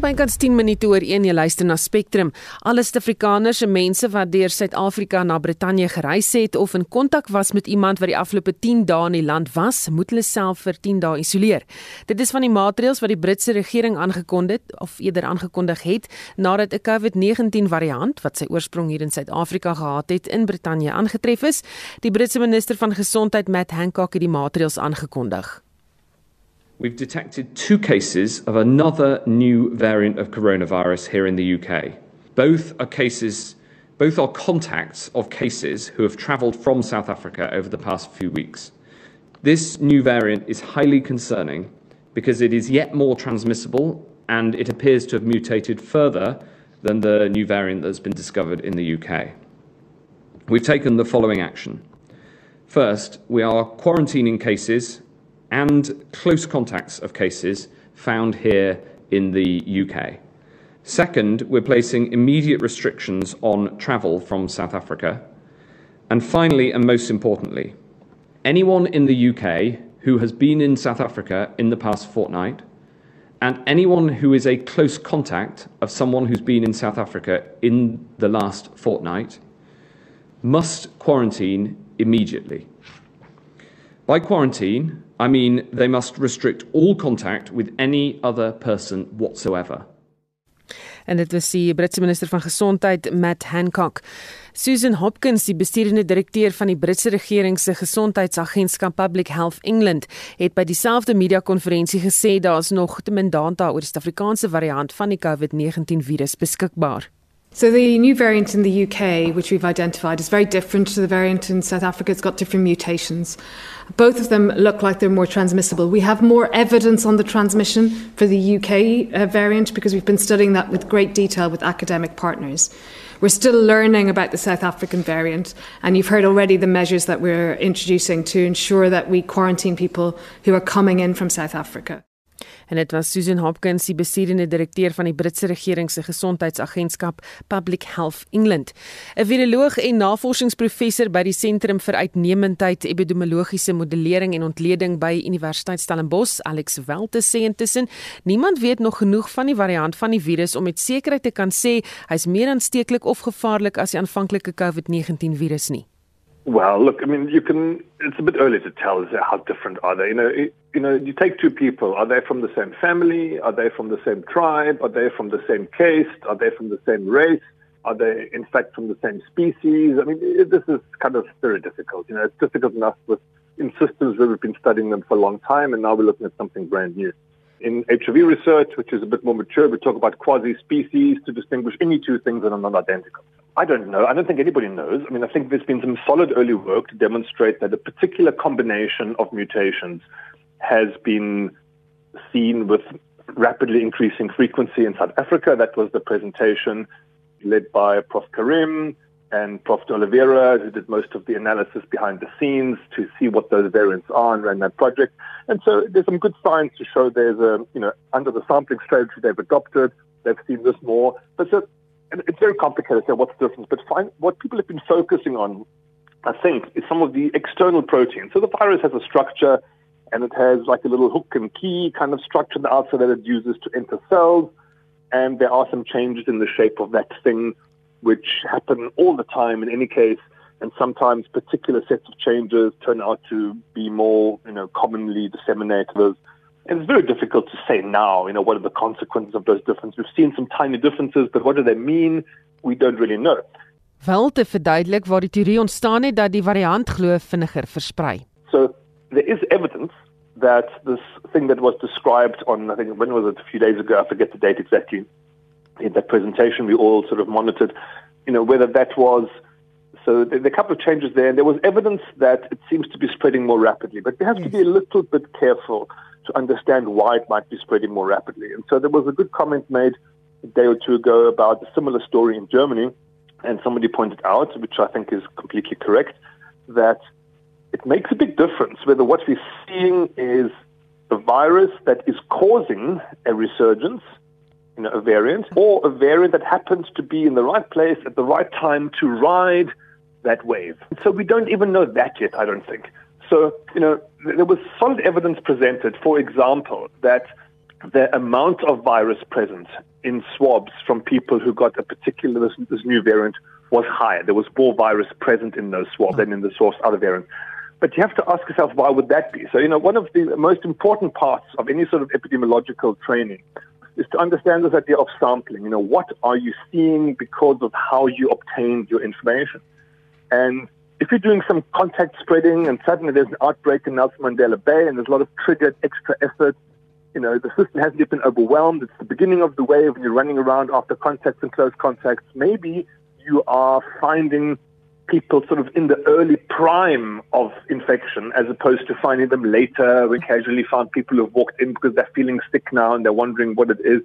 Dis bykans 10 minute oor 1 jy luister na Spectrum. Alle Suid-Afrikaners en mense wat deur Suid-Afrika na Brittanje gereis het of in kontak was met iemand wat die afgelope 10 dae in die land was, moet hulle self vir 10 dae isoleer. Dit is van die maatreëls wat die Britse regering aangekondig of eerder aangekondig het nadat 'n COVID-19 variant wat sy oorsprong hier in Suid-Afrika gehad het in Brittanje aangetref is. Die Britse minister van gesondheid Matt Hancock het die maatreëls aangekondig. We've detected two cases of another new variant of coronavirus here in the UK. Both are cases, both are contacts of cases who have travelled from South Africa over the past few weeks. This new variant is highly concerning because it is yet more transmissible and it appears to have mutated further than the new variant that's been discovered in the UK. We've taken the following action. First, we are quarantining cases and close contacts of cases found here in the UK. Second, we're placing immediate restrictions on travel from South Africa. And finally, and most importantly, anyone in the UK who has been in South Africa in the past fortnight and anyone who is a close contact of someone who's been in South Africa in the last fortnight must quarantine immediately. By quarantine, I mean they must restrict all contact with any other person whatsoever. En dit was die Britse minister van gesondheid Matt Hancock. Susan Hopkins, die besturende direkteur van die Britse regering se gesondheidsagentskap Public Health England, het by dieselfde media-konferensie gesê daar's nog te min data oor die Suid-Afrikaanse variant van die COVID-19 virus beskikbaar. So the new variant in the UK, which we've identified, is very different to the variant in South Africa. It's got different mutations. Both of them look like they're more transmissible. We have more evidence on the transmission for the UK uh, variant because we've been studying that with great detail with academic partners. We're still learning about the South African variant, and you've heard already the measures that we're introducing to ensure that we quarantine people who are coming in from South Africa. En dit was Susan Hopkins, die besturende direkteur van die Britse regering se gesondheidsagentskap Public Health England. 'n Viroloog en navorsingsprofessor by die Sentrum vir Uitnemendheid Epidemiologiese Modellering en Ontleding by Universiteit Stellenbosch, Alex Welte sê intussen, niemand weet nog genoeg van die variant van die virus om met sekerheid te kan sê hy's meer aansteeklik of gevaarlik as die aanvanklike COVID-19 virus nie. Well, look, I mean, you can. It's a bit early to tell how different are they. You know, it, you know, you take two people. Are they from the same family? Are they from the same tribe? Are they from the same caste? Are they from the same race? Are they, in fact, from the same species? I mean, it, this is kind of very difficult. You know, it's difficult enough with in systems where we've been studying them for a long time, and now we're looking at something brand new. In HIV research, which is a bit more mature, we talk about quasi-species to distinguish any two things that are not identical. I don't know. I don't think anybody knows. I mean, I think there's been some solid early work to demonstrate that a particular combination of mutations has been seen with rapidly increasing frequency in South Africa. That was the presentation led by Prof. Karim and Prof. De Oliveira, who did most of the analysis behind the scenes to see what those variants are and ran that project. And so there's some good signs to show there's a, you know, under the sampling strategy they've adopted, they've seen this more. But so it's very complicated to say what's the difference. But find, what people have been focusing on, I think, is some of the external proteins. So the virus has a structure and it has like a little hook and key kind of structure on the outside that it uses to enter cells. And there are some changes in the shape of that thing which happen all the time in any case. And sometimes particular sets of changes turn out to be more, you know, commonly disseminated. And it's very difficult to say now, you know, what are the consequences of those differences. We've seen some tiny differences, but what do they mean? We don't really know. Wel te verduidelik waar die teorie ontstaan het dat die variant glo vinniger versprei. So there is evidence that this thing that was described on I think when was it a few days ago I forget the date exactly in that presentation we all sort of monitored, you know, whether that was so there, there are a couple of changes there, and there was evidence that it seems to be spreading more rapidly. But we have yes. to be a little bit careful to understand why it might be spreading more rapidly. And so there was a good comment made a day or two ago about a similar story in Germany, and somebody pointed out, which I think is completely correct, that it makes a big difference whether what we're seeing is a virus that is causing a resurgence you know, a variant, or a variant that happens to be in the right place at the right time to ride that wave. So we don't even know that yet, I don't think. So, you know, there was solid evidence presented, for example, that the amount of virus present in swabs from people who got a particular this, this new variant was higher. There was more virus present in those swabs than in the source other variant. But you have to ask yourself, why would that be? So, you know, one of the most important parts of any sort of epidemiological training is to understand this idea of sampling. You know, what are you seeing because of how you obtained your information? And if you're doing some contact spreading and suddenly there's an outbreak in Nelson Mandela Bay and there's a lot of triggered extra effort, you know, the system hasn't yet been overwhelmed. It's the beginning of the wave and you're running around after contacts and close contacts. Maybe you are finding people sort of in the early prime of infection as opposed to finding them later. We casually found people who have walked in because they're feeling sick now and they're wondering what it is.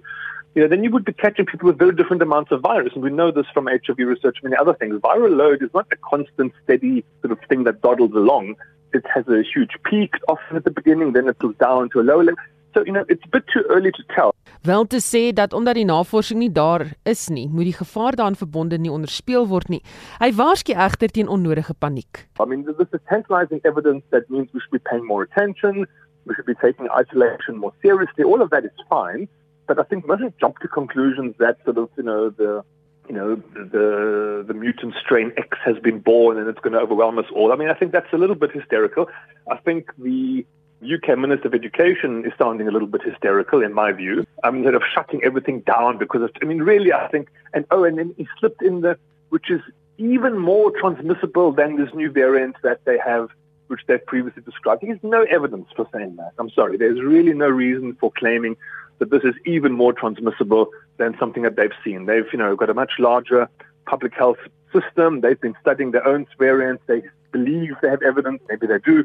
You know, then you would be catching people with very different amounts of virus. And we know this from HIV research and many other things. Viral load is not a constant, steady sort of thing that dawdles along. It has a huge peak often at the beginning, then it goes down to a low level. So, you know, it's a bit too early to tell. Wel te sê dat omdat die navorsing nie daar is nie, moet die gevaar daaraan verbonde nie onderspeel word nie. Hy waarsku egter teen onnodige paniek. I mean, this is tantalizing evidence that means we should be paying more attention, we should be taking isolation more seriously. All of that is fine, but I think mustn't jump to conclusions that sort of, you know, the you know, the the mutant strain X has been born and it's going to overwhelm us all. I mean, I think that's a little bit hysterical. I think the UK Minister of Education is sounding a little bit hysterical, in my view. I mean, sort of shutting everything down because of, I mean, really, I think, and oh, and then he slipped in the, which is even more transmissible than this new variant that they have, which they've previously described. There's no evidence for saying that. I'm sorry. There's really no reason for claiming that this is even more transmissible than something that they've seen. They've, you know, got a much larger public health system. They've been studying their own variants. They believe they have evidence, maybe they do,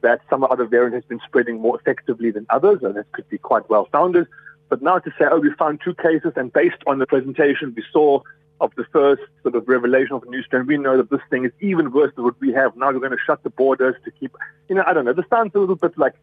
that some other variant has been spreading more effectively than others, and that could be quite well founded. But now to say, oh, we found two cases, and based on the presentation we saw of the first sort of revelation of a new strain, we know that this thing is even worse than what we have. Now we're going to shut the borders to keep, you know, I don't know. This sounds a little bit like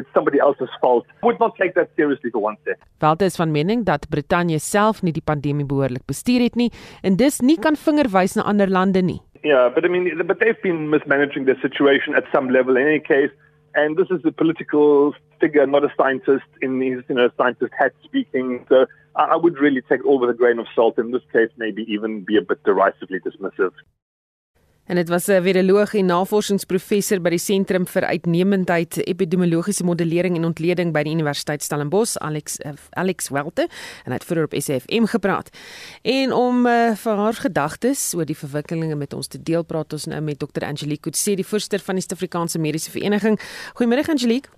it's somebody else's fault. Would not take that seriously for one second. Walter is van mening dat Brittanje self nie die pandemie behoorlik bestuur het nie en dis nie kan vingerwys na ander lande nie. Yeah, but I mean, but they've been mismanaging the situation at some level in any case. And this is a political figure, not a scientist in his, you know, scientist hat speaking. So I would really take all with a grain of salt. In this case, maybe even be a bit derisively dismissive. En dit was 'n viroloog en navorsingsprofessor by die Sentrum vir Uitnemendheid Epidemiologiese Modellering en Ontleding by die Universiteit Stellenbosch, Alex uh, Alex Welte, en hy het vroeër op SFM gepraat. En om uh, vir haar gedagtes oor die verwikkelinge met ons te deel, praat ons nou met Dr. Angelique Kutse, die voorsitter van die Suid-Afrikaanse Mediese Vereniging. Goeiemôre Angelique.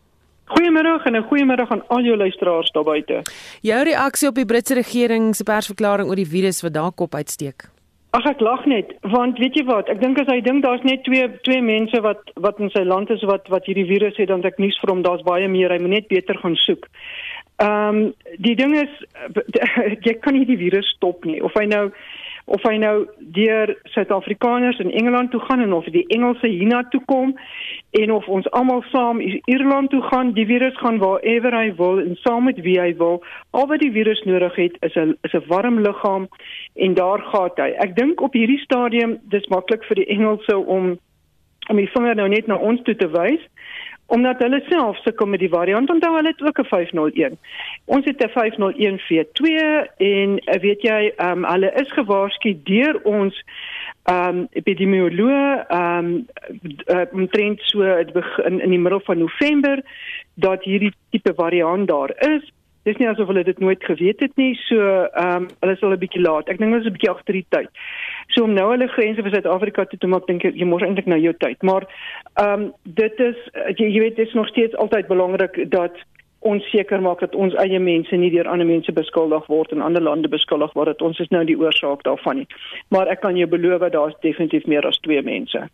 Goeiemiddag en 'n goeiemiddag aan al jou luisteraars daar buite. Jou reaksie op die Britse regering se persverklaring oor die virus wat daar kop uitsteek. Ag ek lag net want weet jy wat ek dink as hy dink daar's net twee twee mense wat wat in sy land is wat wat hierdie virus het dan ek nuus vir hom daar's baie meer hy moet net beter gaan soek. Ehm um, die ding is jy kan nie die virus stop nie of hy nou of hy nou deur Suid-Afrikaners in Engeland toe gaan en of die Engelse hiernatoe kom en of ons almal saam Ierland toe gaan, die virus gaan waarever hy wil en saam met wie hy wil. Al wat die virus nodig het is 'n is 'n warm liggaam en daar gaan hy. Ek dink op hierdie stadium dis maklik vir die Engelse om om die vinger nou net na ons toe te wys omdat hulle self sukkel met die variant onthou hulle het ook 'n 501. Ons het 'n 501V2 en eh, weet jy, ehm um, hulle is gewaarsku deur ons ehm um, epidemioloog ehm um, uh, omtrent so in in die middel van November dat hierdie tipe variant daar is dis nie asof hulle dit nooit geweet het nie. So, ehm um, hulle is al 'n bietjie laat. Ek dink hulle is 'n bietjie agter die tyd. So om nou hulle grense vir Suid-Afrika toe te maak, dink ek jy mors eintlik nou jou tyd. Maar ehm um, dit is jy, jy weet dit is nog steeds altyd belangrik dat ons seker maak dat ons eie mense nie deur ander mense beskuldig word en ander lande beskuldig word dat ons is nou die oorsaak daarvan nie. Maar ek kan jou beloof daar's definitief meer as twee mense.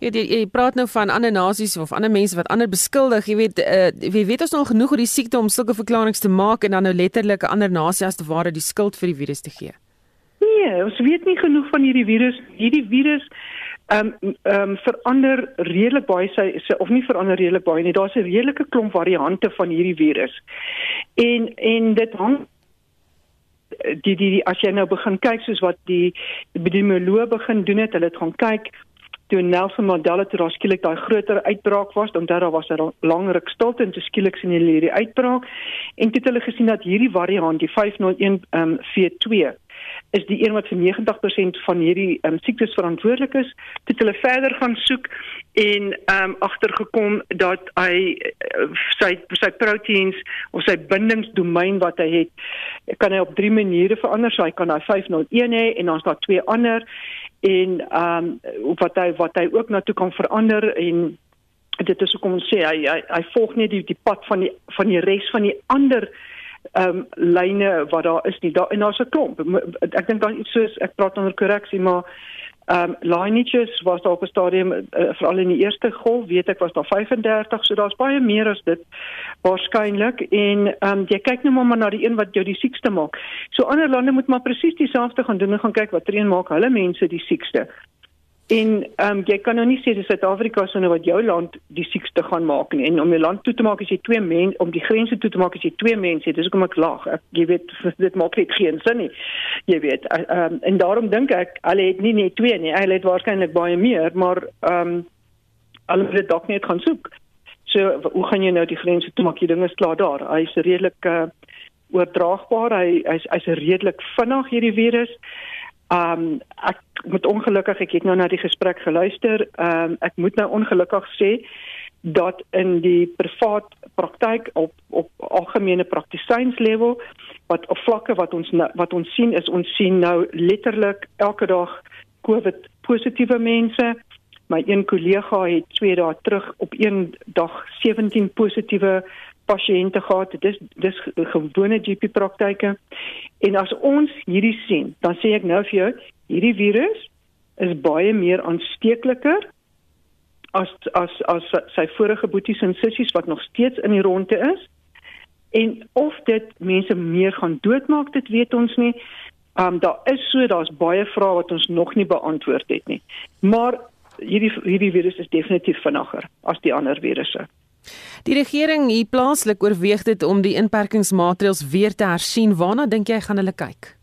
Ja, jy, jy praat nou van ander nasies of ander mense wat ander beskuldig. Jy weet uh, wie weet ons nog genoeg oor die siekte om sulke verklaringe te maak en dan nou letterlik 'n ander nasie as te ware die skuld vir die virus te gee. Nee, ons weet nie genoeg van hierdie virus. Hierdie virus ehm um, ehm um, verander redelik baie sy, sy of nie verander redelik baie nie. Daar's 'n redelike klomp variante van hierdie virus. En en dit hang die die as jy nou begin kyk soos wat die epidemioloog begin doen het, hulle het gaan kyk toe Nelson Mandela toe daar skielik daai groter uitbraak was, onthou daar was 'n lang ruk stilte en toe skielik sien hulle hierdie uitbraak en toe het hulle gesien dat hierdie variant, die 501 um, V2 is die een wat vir 90% van hierdie um, siektes verantwoordelik is. Dit hulle verder gaan soek en ehm um, agtergekom dat hy uh, sy sy proteïens of sy bindingsdomein wat hy het kan hy op drie maniere verander. So hy kan hy 501 hê en dan's daar twee ander en ehm um, wat hy wat hy ook na toe kan verander en dit is hoekom ons sê hy hy, hy volg net die die pad van die van die res van die ander ehm um, lyne wat daar is nie. Daar en daar's 'n klomp. Ek dink daar iets soos ek praat onder korreksie, maar ehm um, lineages was daar op 'n stadium uh, veral in die eerste golf, weet ek was daar 35, so daar's baie meer as dit waarskynlik en ehm um, jy kyk nou maar na die een wat jou die siekste maak. So ander lande moet maar presies dieselfde gaan doen en gaan kyk wat tree maak hulle mense die siekste. En ehm um, jy kan nou nie sê dis Suid-Afrika sonder wat jou land die siekste gaan maak nie. En om jou land toe te maak as jy twee mense om die grense toe te maak as jy twee mense het, dis hoekom ek lag. Ek jy weet dit maak net geen sin nie. Jy weet ehm um, en daarom dink ek hulle het nie net twee nie. Hulle het waarskynlik baie meer, maar ehm um, hulle dit dalk net gaan soek. So hoe gaan jy nou die grense toe maak? Die ding is klaar daar. Hy's redelik uh, oordraagbaar. Hy hy's hy's redelik vinnig hierdie virus. Ehm um, ek moet ongelukkig ek het nou na die gesprek geluister. Ehm um, ek moet nou ongelukkig sê dat in die privaat praktyk op op algemene praktisynslevel wat op vlakke wat ons nou, wat ons sien is ons sien nou letterlik elke dag COVID positiewe mense. My een kollega het 2 dae terug op een dag 17 positiewe pasiënte gehad. Dit is dis gewone GP praktyke. En as ons hierdie sien, dan sê ek nou vir jou, hierdie virus is baie meer aansteekliker as as as sy vorige boeties en sissies wat nog steeds in die ronde is. En of dit mense meer gaan doodmaak, dit weet ons nie. Um daar is so daar's baie vrae wat ons nog nie beantwoord het nie. Maar hierdie hierdie virus is definitief vinniger as die ander virusse. Die regering hier plaaslik oorweeg dit om die inperkingsmaatreëls weer te hersien. Waarna dink jy gaan hulle kyk?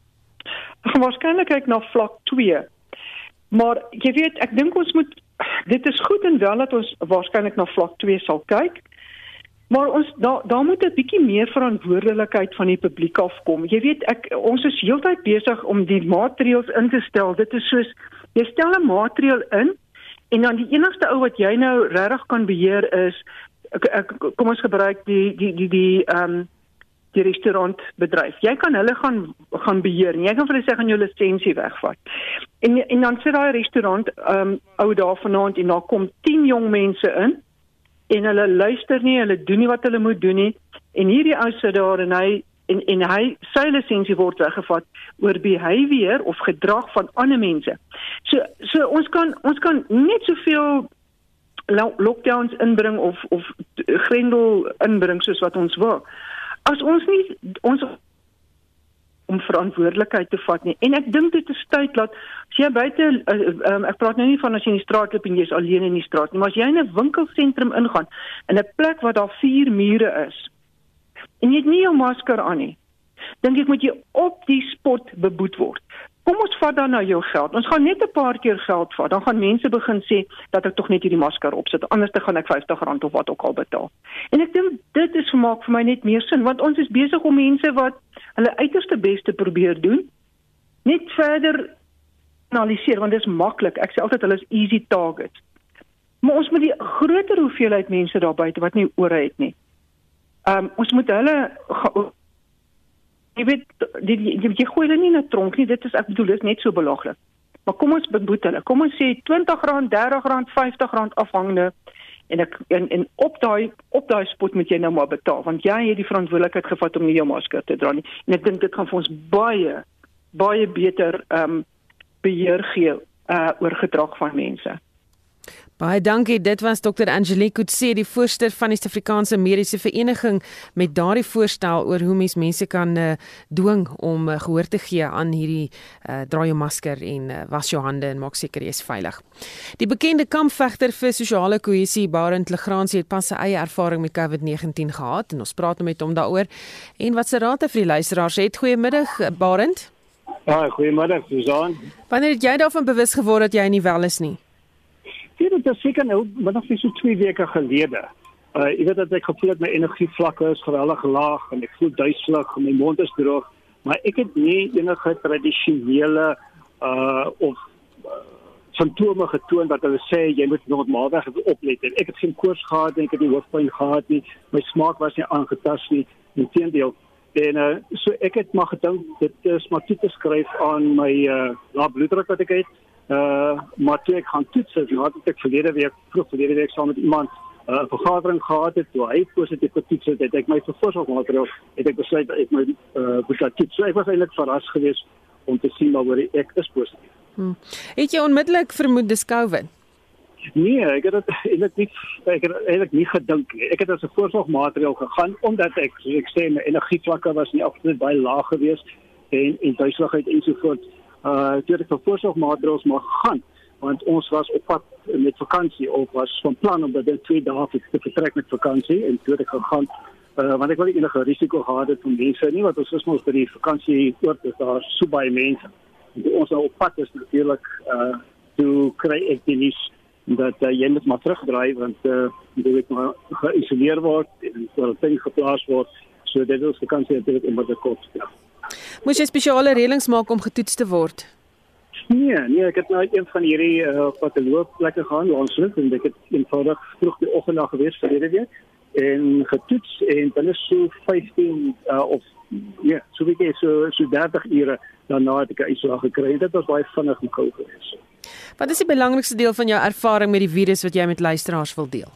Waarskynlik kyk na vlak 2. Maar jy weet, ek dink ons moet dit is goed en wel dat ons waarskynlik na vlak 2 sal kyk. Maar ons daar daar moet 'n bietjie meer verantwoordelikheid van die publiek afkom. Jy weet, ek ons is heeltyd besig om die maatreëls in te stel. Dit is soos jy stel 'n maatreël in en dan die enigste ou wat jy nou regtig kan beheer is kom ons gebruik die die die die ehm um, die restaurantbedryf. Jy kan hulle gaan gaan beheer. Jy kan vir hulle sê gaan jou lisensie wegvat. En en dan sit daai restaurant ehm um, ou daar vanaand en daar kom 10 jong mense in en hulle luister nie, hulle doen nie wat hulle moet doen nie. En hierdie ou sit daar en hy en en hy sy lisensie word weggevat oor behavior of gedrag van ander mense. So so ons kan ons kan net soveel lockdowns inbring of of grendel inbring soos wat ons wil. As ons nie ons om verantwoordelikheid te vat nie. En ek dink dit is tyd dat as jy buite uh, um, ek praat nou nie van as jy in die straat loop en jy's alleen in die straat nie, maar as jy in 'n winkelsentrum ingaan in 'n plek waar daar vier mure is en jy het nie jou masker aan nie, dink ek moet jy op die spot beboet word. Kom ons vat dan nou jou geld. Ons gaan net 'n paar keer geld vat. Dan gaan mense begin sê dat ek tog net hierdie masker opsit. Anders dan gaan ek R50 of wat ook al betaal. En ek dink dit is vermaak vir my net meer sin want ons is besig om mense wat hulle uiterste bes te probeer doen net verder analiseer want dit is maklik. Ek sê altyd hulle is easy targets. Maar ons moet die groter hoeveelheid mense daar buite wat nie ore het nie. Ehm um, ons moet hulle jy weet die, die, die, jy gooi hulle nie in 'n tronk nie. Dit is ek bedoel dit is net so belaglik. Maar kom ons beboet hulle. Kom ons sê R20 R30 R50 afhangende. En ek en, en op daai op daai spot moet jy nou maar betaal want jy het die verantwoordelikheid gevat om nie jou masker te dra nie. En ek dink dit gaan vir ons baie baie beter ehm um, beheer gee uh, oor gedrag van mense Baie dankie. Dit was Dr. Angelique Kutse, die voorsteur van die Suid-Afrikaanse Mediese Vereniging met daardie voorstel oor hoe mens mense kan uh, dwing om uh, gehoor te gee aan hierdie uh, dra jou masker en uh, was jou hande en maak seker jy is veilig. Die bekende kampvegter vir sosiale kohesie, Barend Legrandsie het pas sy eie ervaring met COVID-19 gehad en ons praat nou met hom daaroor. En wat se raad vir die luisteraars? Het goeiemiddag, Barend. Ja, goeiemiddag, Susan. Wanneer het jy daarvan bewus geword dat jy nie wel is nie? Dit is seker nou, maar nog nie so 2 weke gelede. Uh ek weet dat ek gevoel het my energievlakke is geweldig laag en ek voel duiselig en my mond is droog, maar ek het nie enige tradisionele uh of uh, simptome getoon dat hulle sê jy moet normaalweg oplet. Ek het geen koors gehad en ek het nie hoofpyn gehad nie. My smaak was nie aangetast nie. Inteendeel, en uh, so ek het maar gedink dit is maar toe te skryf aan my uh lae bloeddruk wat ek het. Uh maar toe ek gaan toets, nou het ek verlede week vroeg verlede week saam met iemand 'n uh, vergadering gehad het toe hy positief getoets het, het ek my vervolgmaatreël het ek besluit ek my uh, besluit toets. So ek was eintlik verras geweest om te sien maar oor ek is positief. Hmm. Het jy onmiddellik vermoed dis COVID? Nee, ek het dit eintlik nie ek het eintlik nie gedink nie. Ek het as 'n voorsorgmaatreël gegaan omdat ek soos ek sê my energievlakke was nie absoluut baie laag geweest en en duiseligheid ensovoorts. Uh, het vir voorsorgmaatreëls maar gaan want ons was op pad met vakansie of was van plan om binne 2 dae te vertrek met vakansie en toe het ek gegaan uh, want ek wil enige risiko gehad het vir mense nie want ons is mos by die vakansie oort is daar so baie mense en ons nou op pad is natuurlik uh toe kry ek die nuus dat uh, jy moet maar terugdraai want uh, jy moet maar geïsoleer word en kwarantyne geplaas word so dit is vakansie natuurlik in wat dit kos ja. Moes jy spesiale reëlings maak om getoets te word? Nee, nee, ek het nou een van hierdie uh, patoloogplekke gaan langs hulle en ek het eenvoudig vroeg die oggend na gewees vir hierdie week en getoets en binne so 15 uh, of ja, so wie gee so so 30 ure daarna het ek 'n uitslag gekry. Dit was baie vinnig en gou gewees. Wat is die belangrikste deel van jou ervaring met die virus wat jy met luisteraars wil deel?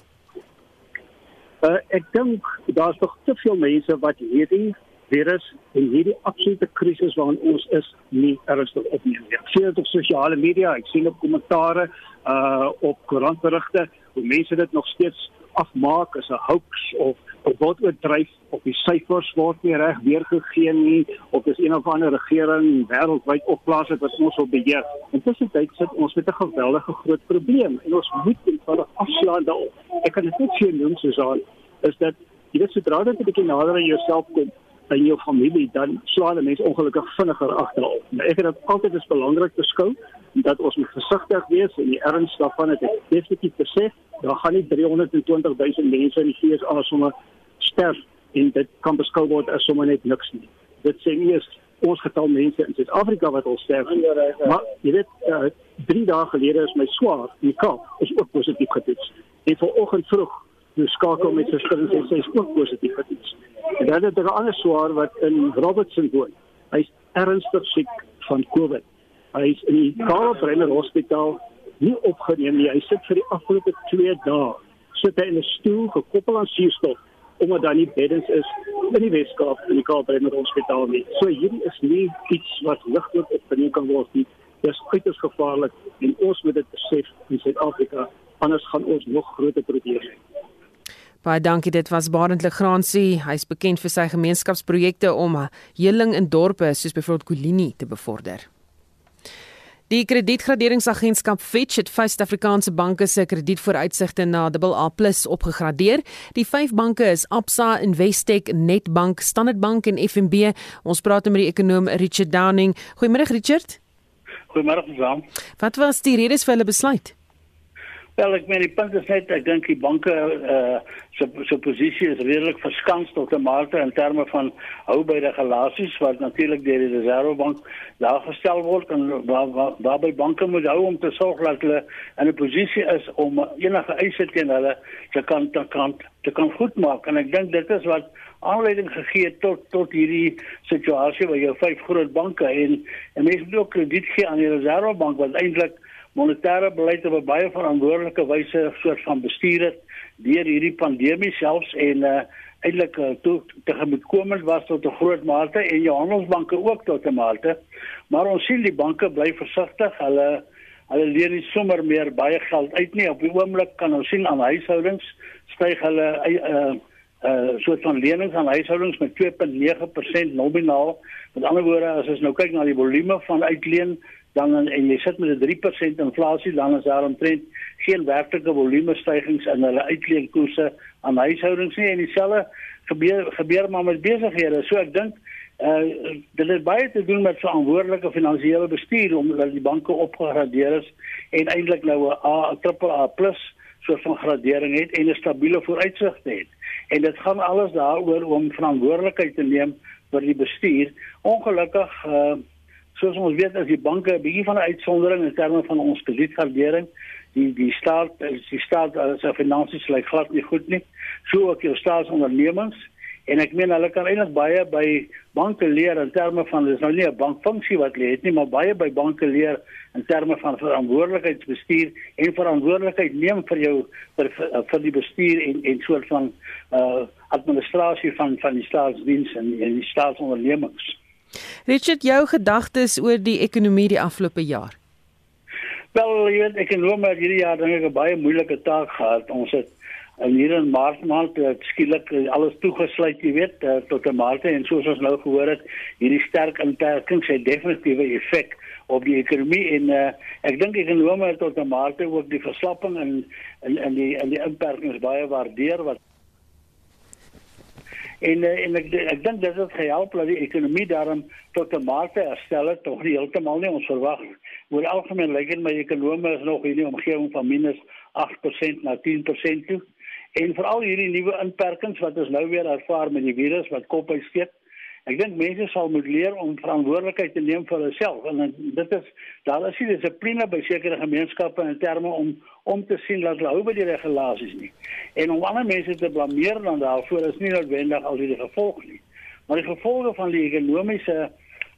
Uh, ek dink daar's nog te veel mense wat hierdie virus en hierdie absolute krisis waarin ons is nie ernstig opneem nie. Ek sien dit op sosiale media, ek sien op kommentare uh op koerantberigte hoe mense dit nog steeds afmaak as 'n hoax of of wat oordryf of die syfers word nie reg weergegee nie of dis een of ander regering wêreldwyd opplaas het wat ons wil beheer. Intussen tyd sit ons met 'n geweldige groot probleem en ons moet eenvoudig afslaan daarop. Ek kan dit net sê noem soos al is dat jy weet sodra dit 'n bietjie nader aan jouself kom in jou familie dan slaan mense ongelukkig vinniger agterop. Nou ek het dit altyd as belangrik beskou dat ons moet versigtig wees en die erns daarvan het ek definitief besef. Daar gaan nie 320 000 mense in die FSA sommer sterf en dit kan beskou word as sommer net niks nie. Dit sê nie eens ons getal mense in Suid-Afrika wat al sterf nie. Maar jy weet, 3 uh, dae gelede is my swaar in die Kaap is ook positief getoets. En vanoggend vroeg skakel met sy stem en sy ook positief getoets. En dan het er 'n ander swaar wat in Robertson woon. Hy's ernstig siek van COVID. Hy's in die Karl Bremer Hospitaal nie opgeneem nie. Hy sit vir die afgelope 2 dae sit hy in 'n stoel gekoppel aan suurstof omdat daar nie beddens is in die Weskaap in die Karl Bremer Hospitaal nie. So hierdie is nie iets wat ligtelik opgeneem kan word nie. Dit is uiters gevaarlik en ons moet dit besef in Suid-Afrika anders gaan ons nog groter probleme hê. Baie dankie. Dit was Barend Legrandsie. Hy's bekend vir sy gemeenskapsprojekte om heling in dorpe soos byvoorbeeld Kolini te bevorder. Die kredietgraderingsagentskap Fitch het vyf Suid-Afrikaanse banke se kredietvooruitsigte na AA+ opgegradeer. Die vyf banke is Absa, Investec, Nedbank, Standard Bank en FNB. Ons praat met die ekonom Richard Downing. Goeiemôre Richard. Goeiemôre Jean. Wat was die redes vir hulle besluit? Wel, ek meen die punt is net ek dink die banke uh so so posisie is redelik verskans tot 'n mate in terme van hou by regulasies wat natuurlik deur die Reservebank daar gestel word en waar waar waarby banke moet hou om te sorg dat hulle in 'n posisie is om enige eise teen hulle te kan te kan te kan goedmaak. En ek dink dit is wat aanleiding gegee tot tot hierdie situasie waar jy vyf groot banke en en mense moet ook krediet gee aan die Reservebank wat eintlik monetêre beleid op 'n baie verantwoordelike wyse soort van bestuur het deur hierdie pandemie selfs en uh, eintlik uh, toe tegemoetkomend was tot 'n groot mate en jou handelsbanke ook tot 'n mate. Maar ons sien die banke bly versigtig. Hulle hulle leen nie sommer meer baie geld uit nie. Op die oomblik kan ons sien aan huishoudings styg hulle uh uh soort van lenings aan huishoudings met 2.9% nominaal. Met ander woorde, as ons nou kyk na die volume van uitleen dan en jy sit met 'n 3% inflasie dan is daar omtrent geen werklike volume stygings in hulle uitleenkoerse aan huishoudings nie en dieselfde gebeur gebeur maar met besighede. So ek dink uh dit het baie te doen met verantwoordelike finansiële bestuur omdat die banke opgegradeer is en eintlik nou 'n A, 'n triple A+ soort van gradering het en 'n stabiele vooruitsig het. En dit gaan alles daaroor om verantwoordelikheid te neem vir die bestuur. Ongelukkig uh soos ons weet as die banke 'n bietjie van 'n uitsondering in terme van ons kredietgradering die die staat die staat as uh, finansies lyk glad nie goed nie. So ook jou staatsondernemings en ek meen hulle kan eintlik baie by banke leer in terme van dis nou nie 'n bankfunksie wat hulle het nie, maar baie by banke leer in terme van verantwoordelikheidsbestuur en verantwoordelikheid neem vir jou vir vir die bestuur en en soort van uh administrasie van van die staatsdiens en, en die staatsondernemings. Richard, jou gedagtes oor die ekonomie die afgelope jaar? Wel, jy weet ek en Rome het hierdie jaar dink ek 'n baie moeilike taak gehad. Ons het en hier in maart maand het skielik alles toegesluit jy weet eh, tot 'n mate en soos ons nou gehoor het hierdie sterk inperkings het definitiewe effek op die ekonomie en uh, ek dink ekonome het tot 'n mate ook die verslapping en en en die en die inperkings baie waardeer wat en uh, en ek ek dink dit het gehelp dat die ekonomie daarom tot 'n mate herstel het tog nie heeltemal nie ons verwag oor algemeen lyk dit my ekonome is nog in die omgewing van minus 8% na 10% toe En veral hierdie nuwe inperkings wat ons nou weer ervaar met die virus wat kop uitsteek. Ek dink mense sal moet leer om verantwoordelikheid te neem vir hulself en dit is daar is nie dissipline by sekere gemeenskappe in terme om om te sien dat hulle hou by die regulasies nie. En om ander mense te blameer dan daarvoor is nie noodwendig al die gevolg nie. Maar die gevolge van die ekonomiese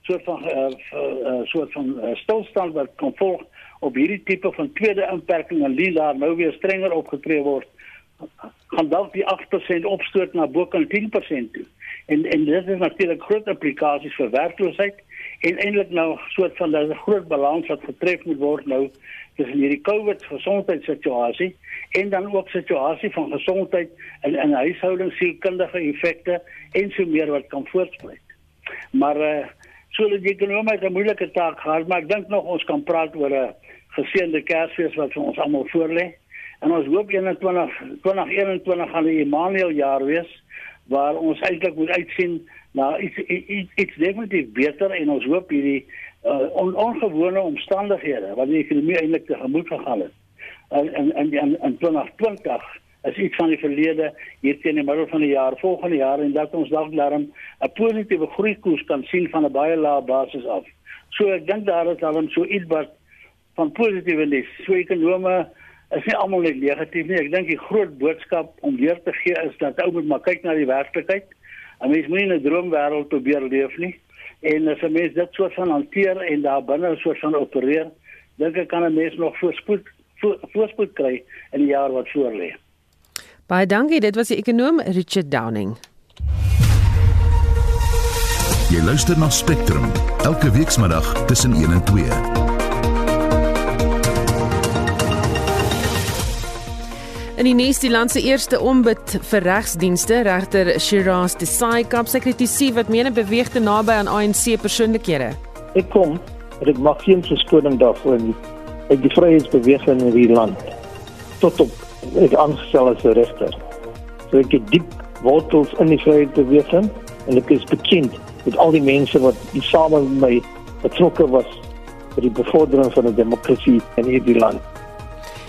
soort van uh, uh, soort van uh, stilstand wat kom volg op hierdie tipe van tweede inperking en die daar nou weer strenger opgetree word gaan dalk die 8% opstoot na bo kan 10% toe. En en dit is natuurlik groot implikasies vir werkloosheid en eintlik nou soort van daar's 'n groot balans wat getref moet word nou tussen hierdie COVID gesondheidssituasie en dan ook situasie van gesondheid in in huishoudings sielkundige effekte en so meer wat kan voortspruit. Maar eh uh, so die ekonomie het 'n moeilike taak gehad, maar ek dink nog ons kan praat oor 'n geseënde Kersfees wat vir ons almal voorlê. En ons hoop 21 2021 gaan 'n Emmanuel jaar wees waar ons eintlik moet uitsien na iets iets, iets definitief beter en ons hoop hierdie uh, on, ongewone omstandighede wat die ekonomie eintlik te gemoed gegaan het. En en en in 2020 is iets van die verlede hier teen die middel van die jaar volgende jaar en dat ons dalk daarom 'n positiewe groeikoers kan sien van 'n baie lae basis af. So ek dink daar is daarom so iets wat van positief is. So ekonome is nie almal net negatief nie. Ek dink die groot boodskap om weer te gee is dat ou moet maar kyk na die werklikheid. 'n Mens moet nie in 'n droomwêreld probeer leef nie. En as 'n mens dit soort van hanteer en daar binne soort van opereer, dink ek kan 'n mens nog voorspoed voorspoed kry in die jaar wat voorlê. Baie dankie. Dit was die ekonom Richard Downing. Jy luister na Spectrum elke weekmiddag tussen 1 en 2. In die nuus die land se eerste ombud vir regsdienste, regter Shiraz Desai kap sekretisie wat mene beweeg te naby aan ANC persoonlikhede. Ek kom, ek maak geen verskoning daarvoor nie. Ek die vryheidsbeweging in hierdie land tot op ek aangestel as 'n regter. So ek het diep wortels in die vryheidsbeweging en ek is bekend met al die mense wat saam met my betrokke was vir die bevordering van 'n demokrasie in hierdie land.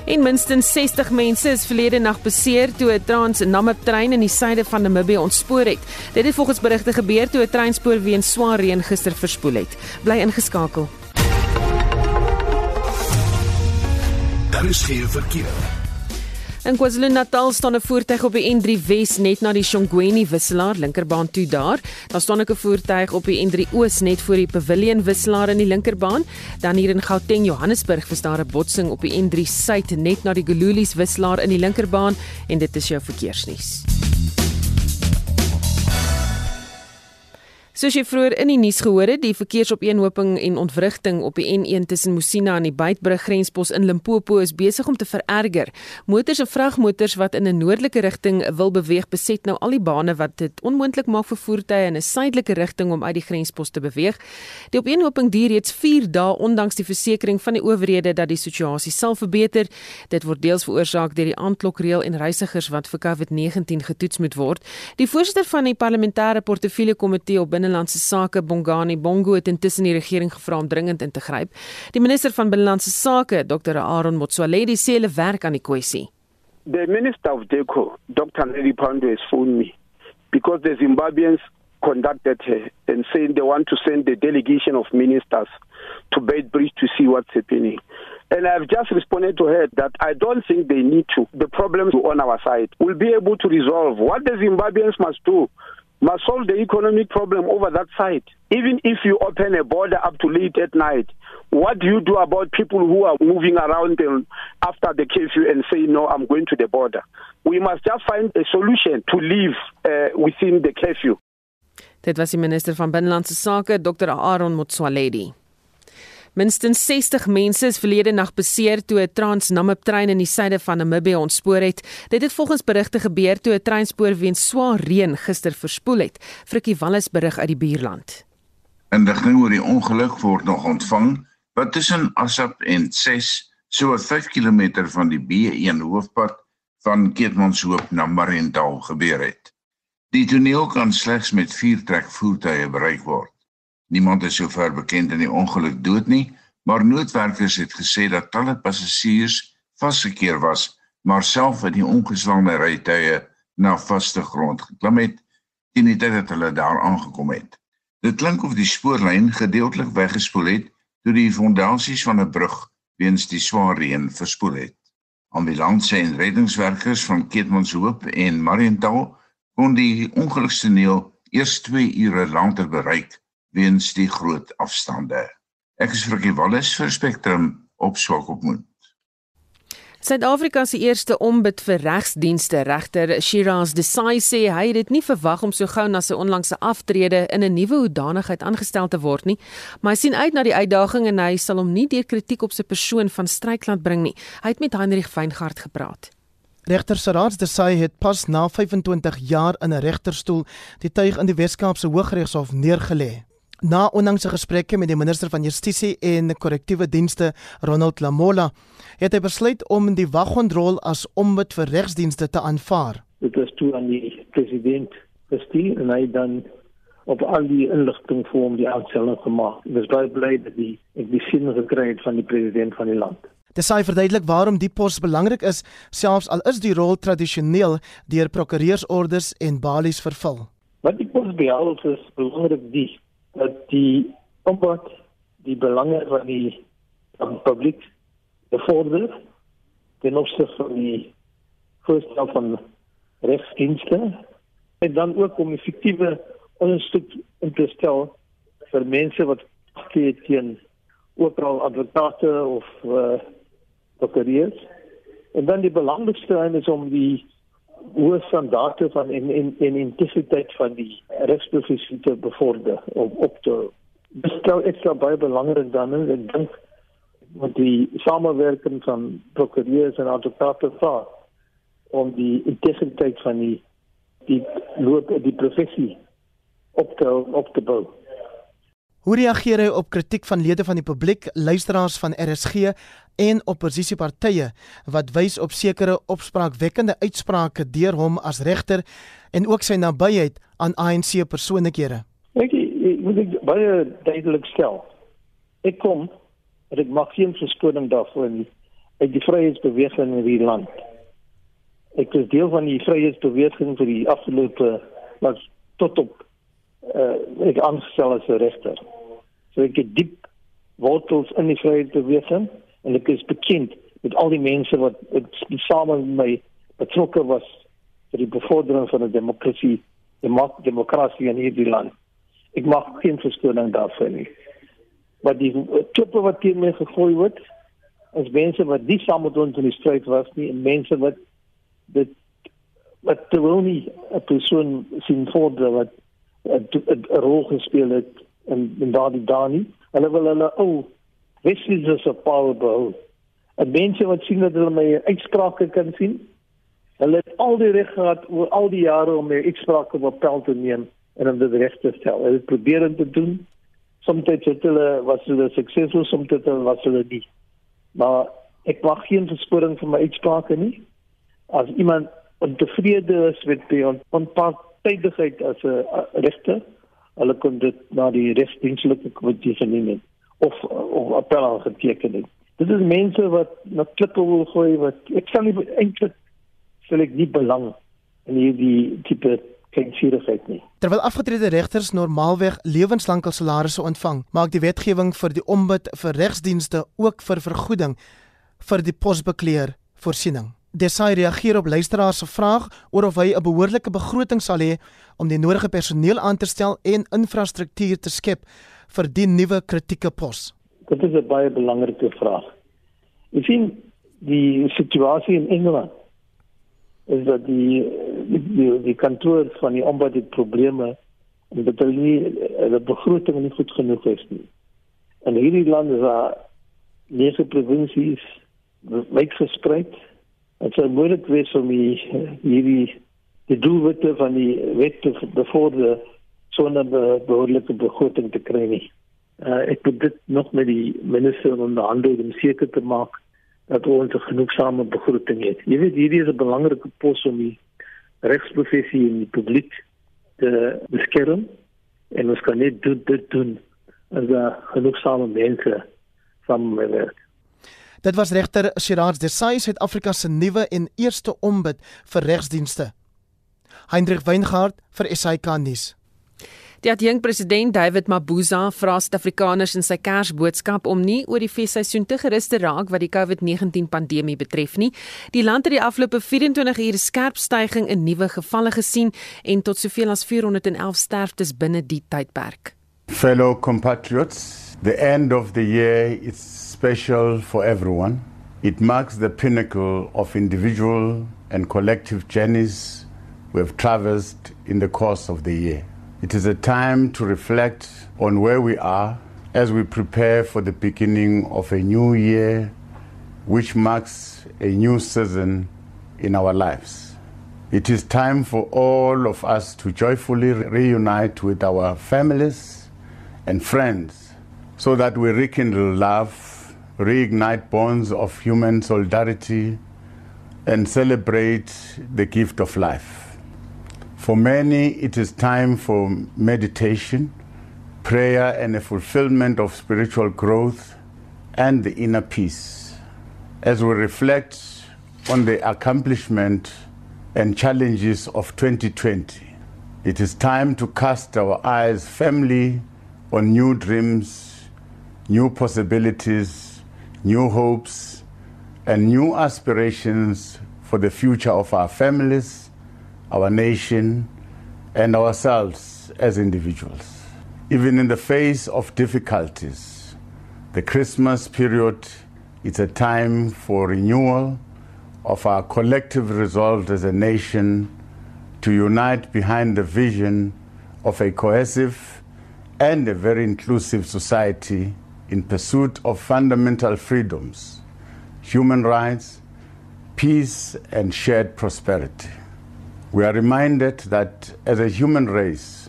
En minstens 60 mense is verlede nag beseer toe 'n Trans-Namib trein in die suide van Namibië ontspoor het. Dit het volgens berigte gebeur toe 'n treinspoor weens swaar reën gister verspoel het. Bly ingeskakel. Daar is geen verkeer. In KwaZulu-Natal staan 'n voertuig op die N3 Wes net na die Shongweni wisselaar linkerbaan toe daar. Daar staan ook 'n voertuig op die N3 Oos net voor die Pavilion wisselaar in die linkerbaan. Dan hier in Gauteng, Johannesburg, was daar 'n botsing op die N3 Suid net na die Gululies wisselaar in die linkerbaan en dit is jou verkeersnuus. Soos jy vroeër in die nuus gehoor het, die verkeersopeenhoping en ontwrigting op die N1 tussen Musina en die Beitbrug grenspos in Limpopo is besig om te vererger. Motors en vragmotors wat in 'n noordelike rigting wil beweeg, beset nou al die bane wat dit onmoontlik maak vir voertuie in 'n suidelike rigting om uit die grenspos te beweeg. Die opeenhoping duur reeds 4 dae ondanks die versekering van die owerhede dat die situasie sal verbeter. Dit word deels veroorsaak deur die aandklokreël en reisigers wat vir COVID-19 getoets moet word. Die voorsitter van die parlementêre portefeulje komitee op binnelandse sake Bongani Bongo het intussen die regering gevra om dringend in te gryp. Die minister van binnelandse sake, Dr. Aaron Motsoaledi, sê hulle werk aan die kwessie. The minister of DECO, Dr. Nelly Pandey, has phoned me because the Zimbabweans conducted her and saying they want to send the delegation of ministers to Beitbridge to see what's happening. And I've just responded to her that I don't think they need to. The problems on our side will be able to resolve. What the Zimbabweans must do must solve the economic problem over that side. Even if you open a border up to late at night, what do you do about people who are moving around after the curfew and say, no, I'm going to the border? We must just find a solution to live uh, within the curfew. Dit was die minister van binnelandse sake, Dr. Aaron Motsoaledi. Minstens 60 mense is verlede nag beseer toe 'n Transnamib trein in die suide van Namibië ontspoor het. Dit het volgens berigte gebeur toe 'n treinspoor weens swaar reën gister verspoel het. Frikkie Wallis berig uit die buurland. Indigting oor die ongeluk word nog ontvang wat tussen Assap en 6 so 5 km van die B1 hoofpad van Keetmanshoop na Mariental gebeur het. Die toneel kan slegs met 4 trekvoertuie bereik word. Niemand is sover bekend in die ongeluk dood nie, maar noodwerkers het gesê dat talle passasiers vasgekeer was, maar self in die ongeslaande rytuie na vaste grond geklim het teen die tyd dat hulle daar aangekom het. Dit klink of die spoorlyn gedeeltelik weggespoel het toe die fondasies van 'n brug weens die swaar reën verspoel het. Ambulanse en reddingswerkers van Keetmanshoop en Mariental kon die ongelukstoneel eers 2 ure later bereik weens die groot afstande. Ek is Frikkie Wallis vir Spectrum op Swakopmund. Suid-Afrika se eerste ombud vir regsdienste regter Shiraz Desai sê hy het dit nie verwag om so gou na sy onlangse aftrede in 'n nuwe hoedanigheid aangestel te word nie, maar hy sien uit na die uitdaging en hy sal hom nie deur kritiek op sy persoon van stryk laat bring nie. Hy het met Heinrich Weingart gepraat. Regter Shiraz Desai het pas na 25 jaar in 'n regterstoel die tuig in die Weskaapse Hooggeregshof neergelê. Na onlangse gesprekke met die minister van Justisie en Korrektiewe Dienste, Ronald Lamola, het hy besluit om die waghondrol as ombud vir regsdienste te aanvaar. Dit is toe aan die president gestuur en hy dan op al die inligting vir hom die aanstelling gemaak. Ek is baie bly dat die ek die sin gekry het van die president van die land. Dit sê verduidelik waarom die pos belangrik is, selfs al is die rol tradisioneel deur prokureursorders en balies vervul. Wat die pos behels is belangrik die dat die ombud die belange van die publiek bevorder ten opsigte van die voorstel van regsdienste en dan ook om effektiewe ondersoek in te stel vir mense wat teen ooral advokate of uh, prokureurs. En dan die belangrikste een is om die hoë standaarde van en en en integriteit van die regsprofessie bevorder op op te bestel ekstra baie belangrik dan en ek dink met die samewerking van prokureurs en advokate vaar om die integriteit van die die loop die professie op te op te bou. Hoe reageer hy op kritiek van lede van die publiek, luisteraars van RSG en oppositiepartye wat wys op sekere opspraakwekkende uitsprake deur hom as regter en ook sy nabyheid aan ANC persoonlikhede. Ek moet ek baie duidelik stel. Ek kom en ek maak geen verskoning daarvoor nie. Ek die vryheidsbeweging in hierdie land. Ek is deel van die vryheidsbeweging vir die afgelope wat tot op uh, ek aangestel as 'n regter. So ek het diep wortels in die vryheidsbeweging en ek is bekend met al die mense wat saam met my betrokke was vir die bevordering van 'n demokrasie, demok demokrasie in hierdie land. Ek maak geen verskoning daarvoor nie. Maar die klippe wat teen my gegooi word, is mense wat nie saam met ons in die stryd was nie en mense wat dit wat te wil nie 'n persoon sien vorder wat 'n rol gespeel het in in daardie dae nie. Hulle wil hulle ou oh, Wesley's se power behou. En mense wat sien dat hulle my uitsprake kan sien, hulle het al die reg gehad oor al die jare om my uitsprake op pel te neem en om dit reg te stel. Hulle probeer dit doen. Soms het hulle was hulle suksesvol, soms het hulle was hulle nie. Maar ek mag geen versporing van my uitsprake nie. As iemand ontevrede is met die onpartydigheid as 'n regter, hulle kon dit na die regsdienstelike komitee verneem of of appel aangeteken het. Dit is mense wat na klippe wil gooi wat ek sal nie eintlik sal ek nie belang in hierdie tipe kleinvierigheid nie. Terwyl afgetrede regters normaalweg lewenslank salarisse ontvang, maak die wetgewing vir die ombud vir regsdienste ook vir vergoeding vir die posbekleer voorsiening. Desai reageer op luisteraars se vraag oor of hy 'n behoorlike begroting sal hê om die nodige personeel aan te stel en infrastruktuur te skep vir die nuwe kritieke pos. Dit is 'n baie belangrike vraag. Ek sien die situasie in Engeland is dat die die, die kantoor van die ombud het probleme en dat hulle nie die begroting nie goed genoeg is nie. En hierdie land is daar nege provinsies wyk versprei. Dit sou moeilik wees om die, hierdie die doelwitte van die wet te bevorder sonder behoorlike begroting te kry nie. Uh, ek moet dit nog met die minister onderhandel om seker te maak dat ons 'n genoegsame begroting het. Jy weet hierdie is 'n belangrike pos om die regsprofessie in die publiek te beskerm en ons kan net dit dit doen as daar genoegsame mense saamwerk. Dit was regter Shiraj Desai, Suid-Afrika se nuwe en eerste ombud vir regsdienste. Hendrik Weingart vir SAK nuus. Die adjunk president David Mabuza vra Suid-Afrikaners in sy Kersboodskap om nie oor die feesseisoen te gerus te raak wat die COVID-19 pandemie betref nie. Die land het die afgelope 24 ure skerp stygings in nuwe gevalle gesien en tot soveel as 411 sterftes binne die tydperk. Fellow compatriots, the end of the year is special for everyone. It marks the pinnacle of individual and collective journeys we have traversed in the course of the year. It is a time to reflect on where we are as we prepare for the beginning of a new year, which marks a new season in our lives. It is time for all of us to joyfully reunite with our families and friends so that we rekindle love, reignite bonds of human solidarity, and celebrate the gift of life. For many, it is time for meditation, prayer, and a fulfillment of spiritual growth and the inner peace. As we reflect on the accomplishment and challenges of 2020, it is time to cast our eyes firmly on new dreams, new possibilities, new hopes, and new aspirations for the future of our families our nation, and ourselves as individuals. Even in the face of difficulties, the Christmas period is a time for renewal of our collective resolve as a nation to unite behind the vision of a cohesive and a very inclusive society in pursuit of fundamental freedoms, human rights, peace, and shared prosperity. We are reminded that as a human race,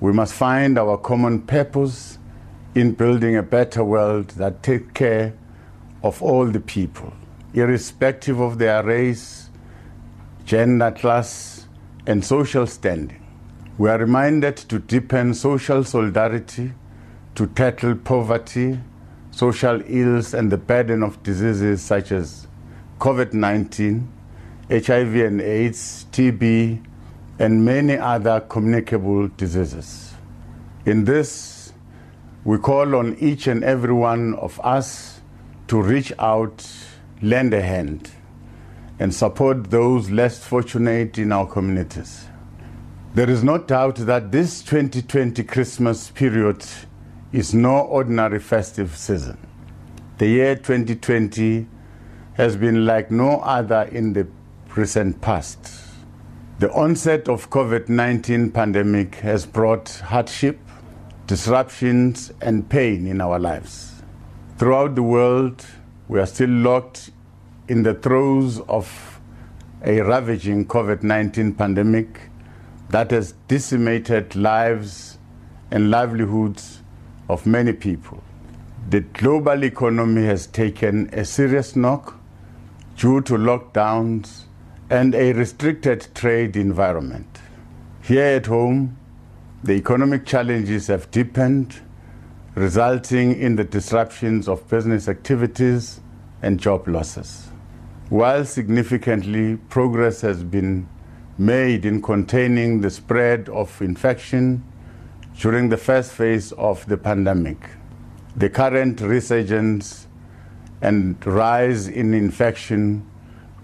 we must find our common purpose in building a better world that takes care of all the people, irrespective of their race, gender, class, and social standing. We are reminded to deepen social solidarity, to tackle poverty, social ills, and the burden of diseases such as COVID 19 HIV and AIDS, TB, and many other communicable diseases. In this, we call on each and every one of us to reach out, lend a hand, and support those less fortunate in our communities. There is no doubt that this 2020 Christmas period is no ordinary festive season. The year 2020 has been like no other in the recent past. The onset of COVID-19 pandemic has brought hardship, disruptions and pain in our lives. Throughout the world, we are still locked in the throes of a ravaging COVID-19 pandemic that has decimated lives and livelihoods of many people. The global economy has taken a serious knock due to lockdowns and a restricted trade environment. Here at home, the economic challenges have deepened, resulting in the disruptions of business activities and job losses. While significantly progress has been made in containing the spread of infection during the first phase of the pandemic, the current resurgence and rise in infection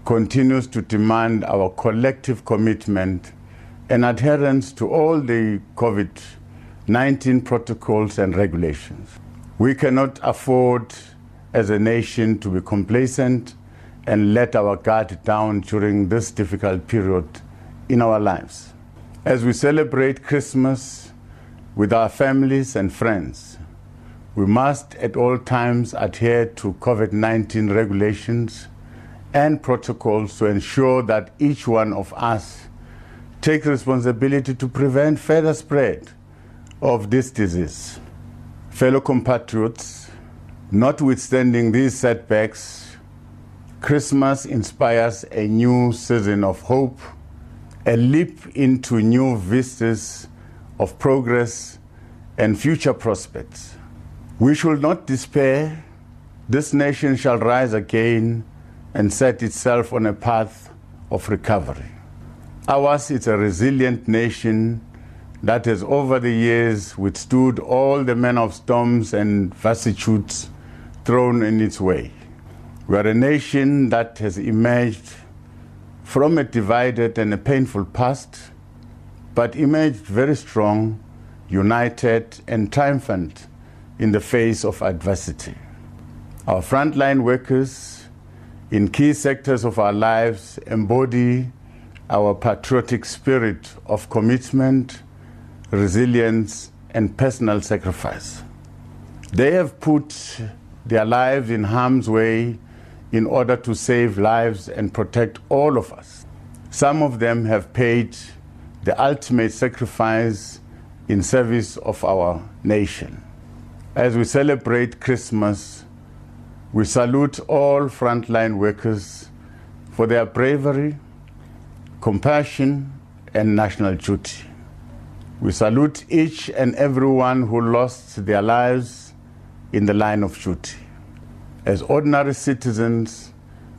continues to demand our collective commitment and adherence to all the COVID 19 protocols and regulations. We cannot afford as a nation to be complacent and let our guard down during this difficult period in our lives. As we celebrate Christmas with our families and friends, we must at all times adhere to COVID 19 regulations and protocols to ensure that each one of us takes responsibility to prevent further spread of this disease. Fellow compatriots, notwithstanding these setbacks, Christmas inspires a new season of hope, a leap into new vistas of progress and future prospects. We should not despair. This nation shall rise again and set itself on a path of recovery. Ours is a resilient nation that has over the years withstood all the men of storms and vicissitudes thrown in its way. We are a nation that has emerged from a divided and a painful past, but emerged very strong, united, and triumphant in the face of adversity. Our frontline workers in key sectors of our lives embody our patriotic spirit of commitment, resilience, and personal sacrifice. They have put their lives in harm's way in order to save lives and protect all of us. Some of them have paid the ultimate sacrifice in service of our nation. As we celebrate Christmas, we salute all frontline workers for their bravery, compassion, and national duty. We salute each and everyone who lost their lives in the line of duty. As ordinary citizens,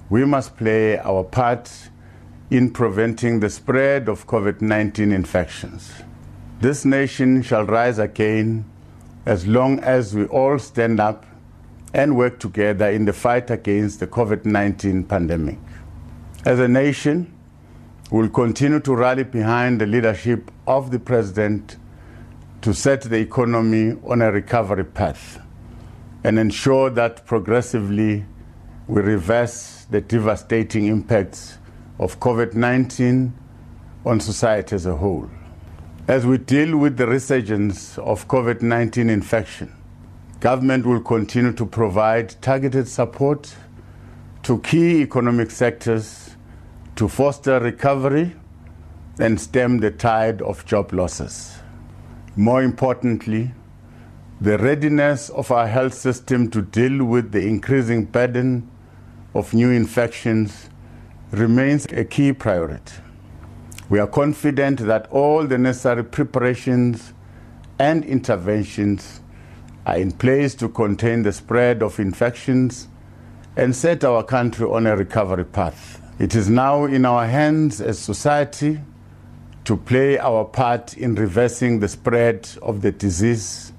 we must play our part in preventing the spread of COVID 19 infections. This nation shall rise again as long as we all stand up and work together in the fight against the COVID 19 pandemic. As a nation, we'll continue to rally behind the leadership of the President to set the economy on a recovery path and ensure that progressively we reverse the devastating impacts of COVID 19 on society as a whole. As we deal with the resurgence of COVID 19 infection, Government will continue to provide targeted support to key economic sectors to foster recovery and stem the tide of job losses. More importantly, the readiness of our health system to deal with the increasing burden of new infections remains a key priority. We are confident that all the necessary preparations and interventions are in place to contain the spread of infections and set our country on a recovery path. It is now in our hands as society to play our part in reversing the spread of the disease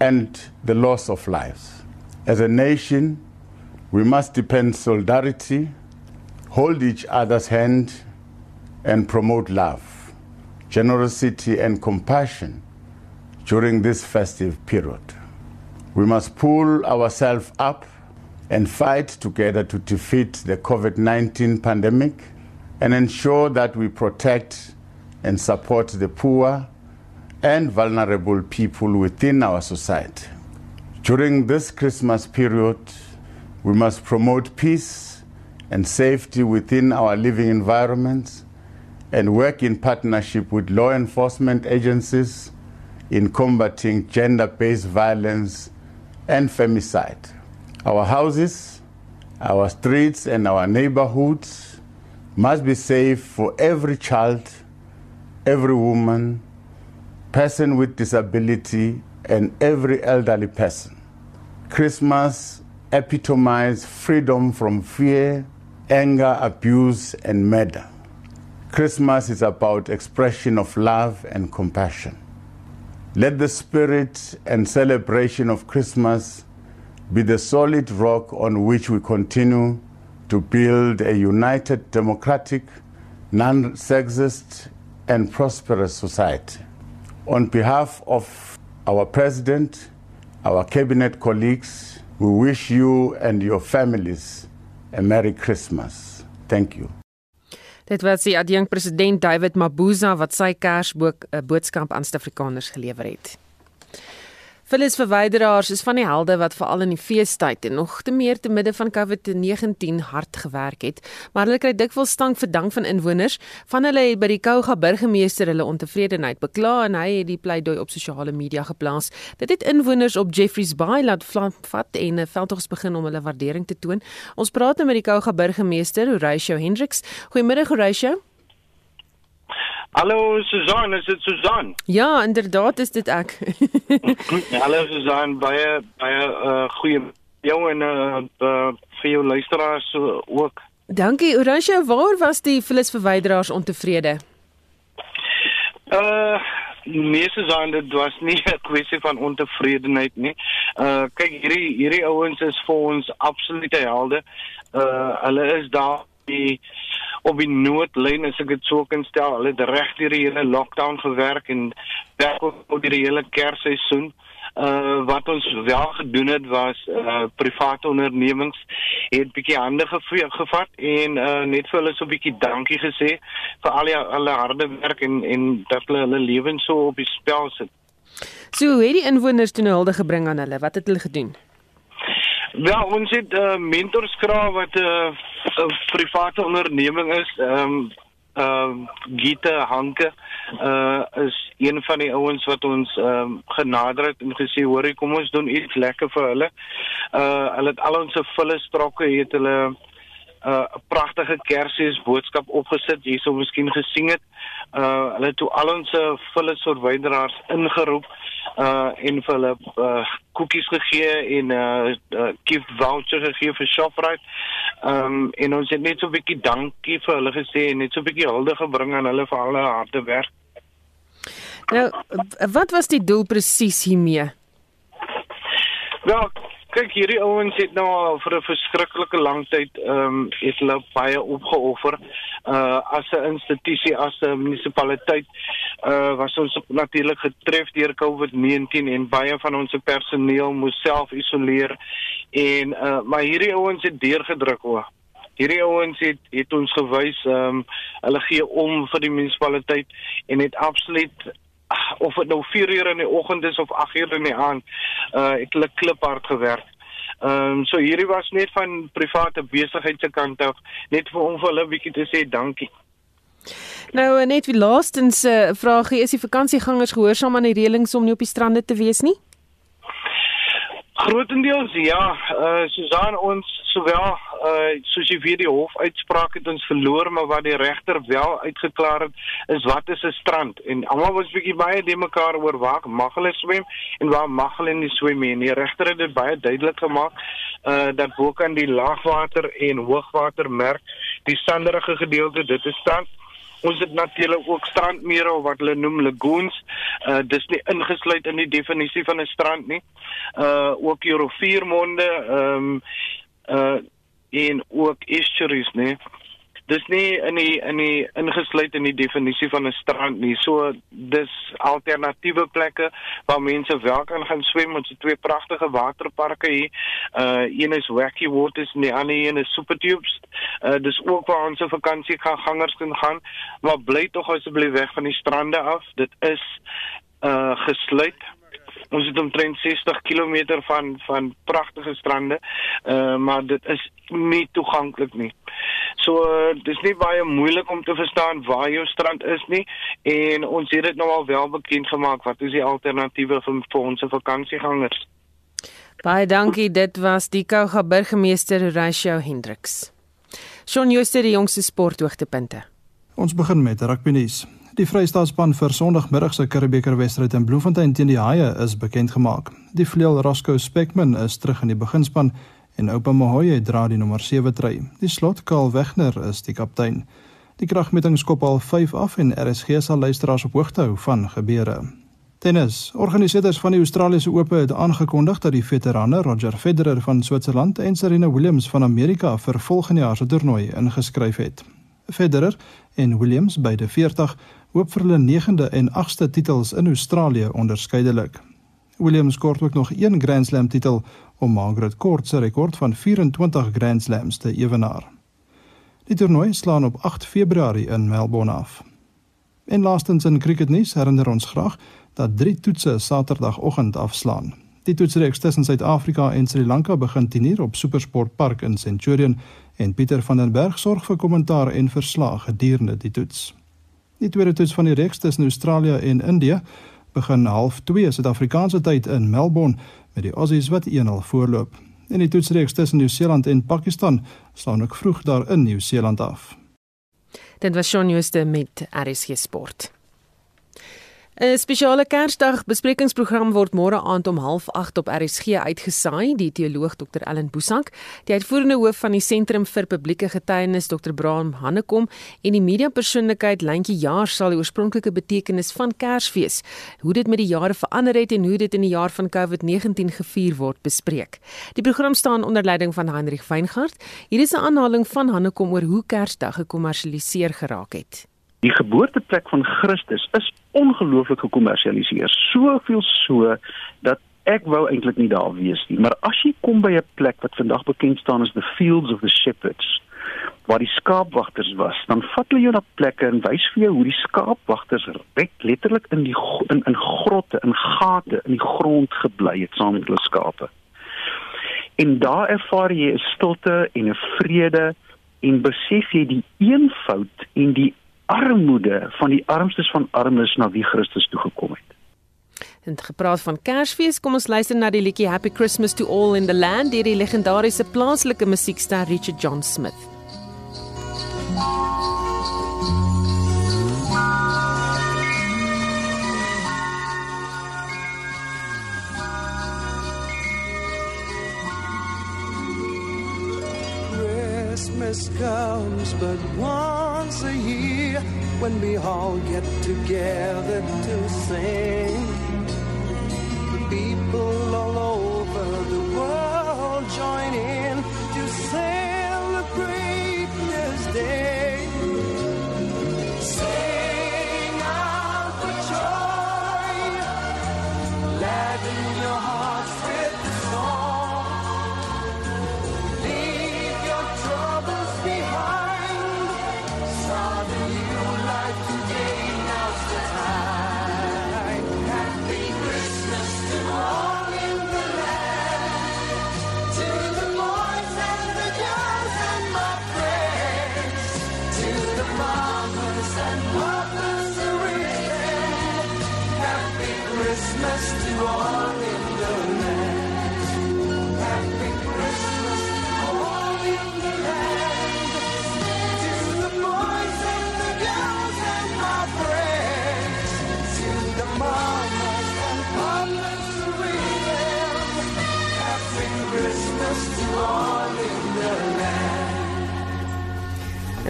and the loss of lives. As a nation, we must depend solidarity, hold each other's hand, and promote love, generosity, and compassion during this festive period. We must pull ourselves up and fight together to defeat the COVID 19 pandemic and ensure that we protect and support the poor and vulnerable people within our society. During this Christmas period, we must promote peace and safety within our living environments and work in partnership with law enforcement agencies in combating gender based violence and femicide. Our houses, our streets, and our neighborhoods must be safe for every child, every woman, person with disability, and every elderly person. Christmas epitomizes freedom from fear, anger, abuse, and murder. Christmas is about expression of love and compassion. Let the spirit and celebration of Christmas be the solid rock on which we continue to build a united, democratic, non sexist, and prosperous society. On behalf of our President, our Cabinet colleagues, we wish you and your families a Merry Christmas. Thank you. Dit was die adjunk president David Mabuza wat sy Kersboodskap aan Suid-Afrikaners gelewer het. Phyllis verwyderaars is van die helde wat veral in die feestyd en nog te meer te midde van COVID-19 hard gewerk het, maar hulle kry dikwels stank vir dank van inwoners. Van hulle het by die Kouga burgemeester hulle ontevredenheid bekla en hy het die pleidooi op sosiale media geplaas. Dit het inwoners op Jeffreys Bay laat vat en 'n veldtogs begin om hulle waardering te toon. Ons praat nou met die Kouga burgemeester, Horatio Hendriks. Goeiemiddag Horatio. Hallo Susan, is dit Susan? Ja, inderdaad is dit ek. Hallo Susan, baie baie uh goeie jou en uh, uh vir jou luisteraars uh, ook. Dankie. Orange, waar was die Phyllis verwyderaars ontevrede? Uh nee Susan, dit was nie 'n kwessie van ontevredenheid nie. Uh kyk hierdie hierdie ouens is vir ons absolute helde. Uh hulle is daar die op die noodlyn as ek dit sou kan stel. Hulle het reg deur die hele lockdown gewerk en werk ook deur die hele Kersseisoen. Uh wat ons wel gedoen het was uh private ondernemings het bietjie hande gevat en uh net vir hulle so 'n bietjie dankie gesê vir al die hulle harde werk en en dat hulle hulle lewens so op die spel sit. So hoe het die inwoners toe nou hulde gebring aan hulle? Wat het hulle gedoen? Wel, ons het uh, mentorskraal wat 'n uh, uh, private onderneming is. Ehm um, ehm uh, Gita Hanke uh is een van die ouens wat ons ehm um, genader het en gesê hoor kom ons doen iets lekker vir hulle. Uh hulle het al ons volle strokke het hulle 'n uh, pragtige Kersfees boodskap opgesit. Jy sou miskien gesien het. Uh hulle het toe al ons volle survivors ingeroep uh en vir hulle uh koekies gegee en uh, uh gift voucher gegee vir Shoprite. Ehm um, en ons het net so 'n bietjie dankie vir hulle gesê en net so 'n bietjie hulde gebring aan hulle vir al hulle harde werk. Nou, wat was die doel presies hiermee? Wel, kyk hierdie ouens het nou vir 'n verskriklike lang tyd ehm um, het hulle baie opgeoffer uh as 'n institusie as 'n munisipaliteit uh was ons natuurlik getref deur COVID-19 en baie van ons personeel moes self isoleer en uh maar hierdie ouens het deurgedruk o. Hierdie ouens het het ons gewys ehm um, hulle gee om vir die munisipaliteit en het absoluut of dit nou 4 uur in die oggend is of 8 uur in die aand, uh het hulle kliphard gewerk. Ehm um, so hierdie was net van private besigheid se kant af, net vir om vir hulle 'n bietjie te sê dankie. Nou net wie laastens 'n uh, vraagie is die vakansiegangers gehoorsaam aan die reëlings om nie op die strande te wees nie? Grootendeels ja, uh Susan ons sowel uh soos jy weet die hof uitspraak het ons verloor, maar wat die regter wel uitgeklaar het is wat is 'n strand en almal was bietjie baie de mekaar oor waar mag hulle swem en waar mag hulle nie swem nie. Die regter het dit baie duidelik gemaak uh dat bokant die laagwater en hoogwatermerk die sanderige gedeelte dit is strand Ons het natuurlik ook strandmere of wat hulle noem lagoons. Uh dis nie ingesluit in die definisie van 'n strand nie. Uh ook die riviermonde, ehm um, uh en ook estuaries, nee. Dis nie in die in die ingesluit in die definisie van 'n strand nie. So dis alternatiewe plekke waar mense wel kan gaan swem. Ons het twee pragtige waterparke hier. Uh een is Wacky Waters en die ander een is Super Tubes. Uh dis ook waar ons vakansiegangers kan gaan, maar bly tog asseblief weg van die strande af. Dit is uh gesluit ons het omtrent 60 km van van pragtige strande uh, maar dit is nie toeganklik nie. So uh, dis nie baie moeilik om te verstaan waar jou strand is nie en ons het dit nou al wel bekend gemaak wat is die alternatiewe vir, vir ons vakansiegangers baie dankie dit was die Kouga burgemeester Rachel Hendriks. Shaun Jooste die jongste sporthoogtepunte. Ons begin met rugby nuus Die Vrystaatspan vir Sondagmiddag se Curriebeeker wedstryd in Bloemfontein teen die Haie is bekend gemaak. Die vleuel Roscoe Speckman is terug in die beginspan en Oupa Mohoye dra die nommer 7 trui. Die slot Karl Wegner is die kaptein. Die kragmeting skop al 5 af en RSG sal luisteraars op hoogte hou van gebeure. Tennis. Organiseerders van die Australiese Ope het aangekondig dat die veterane Roger Federer van Switserland en Serena Williams van Amerika vir volgende jaar se toernooi ingeskryf het. Federer en Williams beide 40 hoop vir hulle 9de en 8ste titels in Australië onderskeidelik. Williams kort ook nog een Grand Slam titel om Margaret Court se rekord van 24 Grand Slams te evenaar. Die toernooi slaan op 8 Februarie in Melbourne af. En laastens in cricketnuus herinner ons graag dat drie toetse Saterdagoggend afslaan. Die toetsreeks tussen Suid-Afrika en Sri Lanka begin 10:00 op SuperSport Park in Centurion en Pieter van den Berg sorg vir kommentaar en verslag gedurende die toets. Die tweede toets van die reeks tussen Australië en Indië begin half 2 Suid-Afrikaanse tyd in Melbourne met die Aussies wat 1-0 voorloop. En die toetsreeks tussen Nieu-Seeland en Pakistan staan ook vroeg daar in Nieu-Seeland af. Dit was Shaun Jooste met RSG Sport. 'n Spesiale Kersdag besprekingsprogram word môre aand om 08:30 op RSG uitgesaai. Die teoloog Dr Ellen Boesank, die uitvoerende hoof van die Sentrum vir Publieke Getuienis Dr Braam Hannekom en die mediapersoonlikheid Lentjie Jaar sal die oorspronklike betekenis van Kersfees, hoe dit met die jare verander het en hoe dit in die jaar van COVID-19 gevier word, bespreek. Die program staan onder leiding van Hendrik Weingart. Hier is 'n aanhaling van Hannekom oor hoe Kersdag gekommersialiseer geraak het. Die geboorteplek van Christus is ongelooflik gekommersialiseer. Soveel so dat ek wou eintlik nie daar wees nie. Maar as jy kom by 'n plek wat vandag bekend staan as the Fields of the Shepherds, waar die skaapwagters was, dan vat hulle jou na plekke en wys vir jou hoe die skaapwagters reg letterlik in die in in grotte, in gate in die grond gebly het saam met hulle skape. En daar ervaar jy 'n stilte en 'n vrede en besef jy die eenvoud en die armoede van die armstes van armes na wie Christus toe gekom het. En gepraat van Kersfees, kom ons luister na die liedjie Happy Christmas to All in the Land deur die legendariese plaaslike musiekster Richard John Smith. Christmas comes but once a year when we all get together to sing. People all over the world join in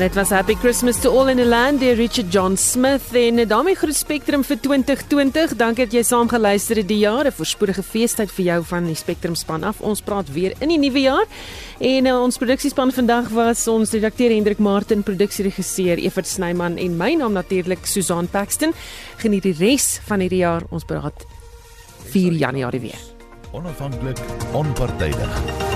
dit was Happy Christmas to All in the Land deur Richard John Smith en daarmee groet Spectrum vir 2020. Dankie dat jy saam geluister het die jaar. 'n Voorspoedige feestyd vir jou van die Spectrum span af. Ons praat weer in die nuwe jaar. En uh, ons produksiespan vandag was ons redakteur Hendrik Martin, produksieregisseur Evert Snyman en my naam natuurlik Susan Paxton. Geniet die res van hierdie jaar. Ons praat 4 Januarie weer. Onafhanklik, onpartydig.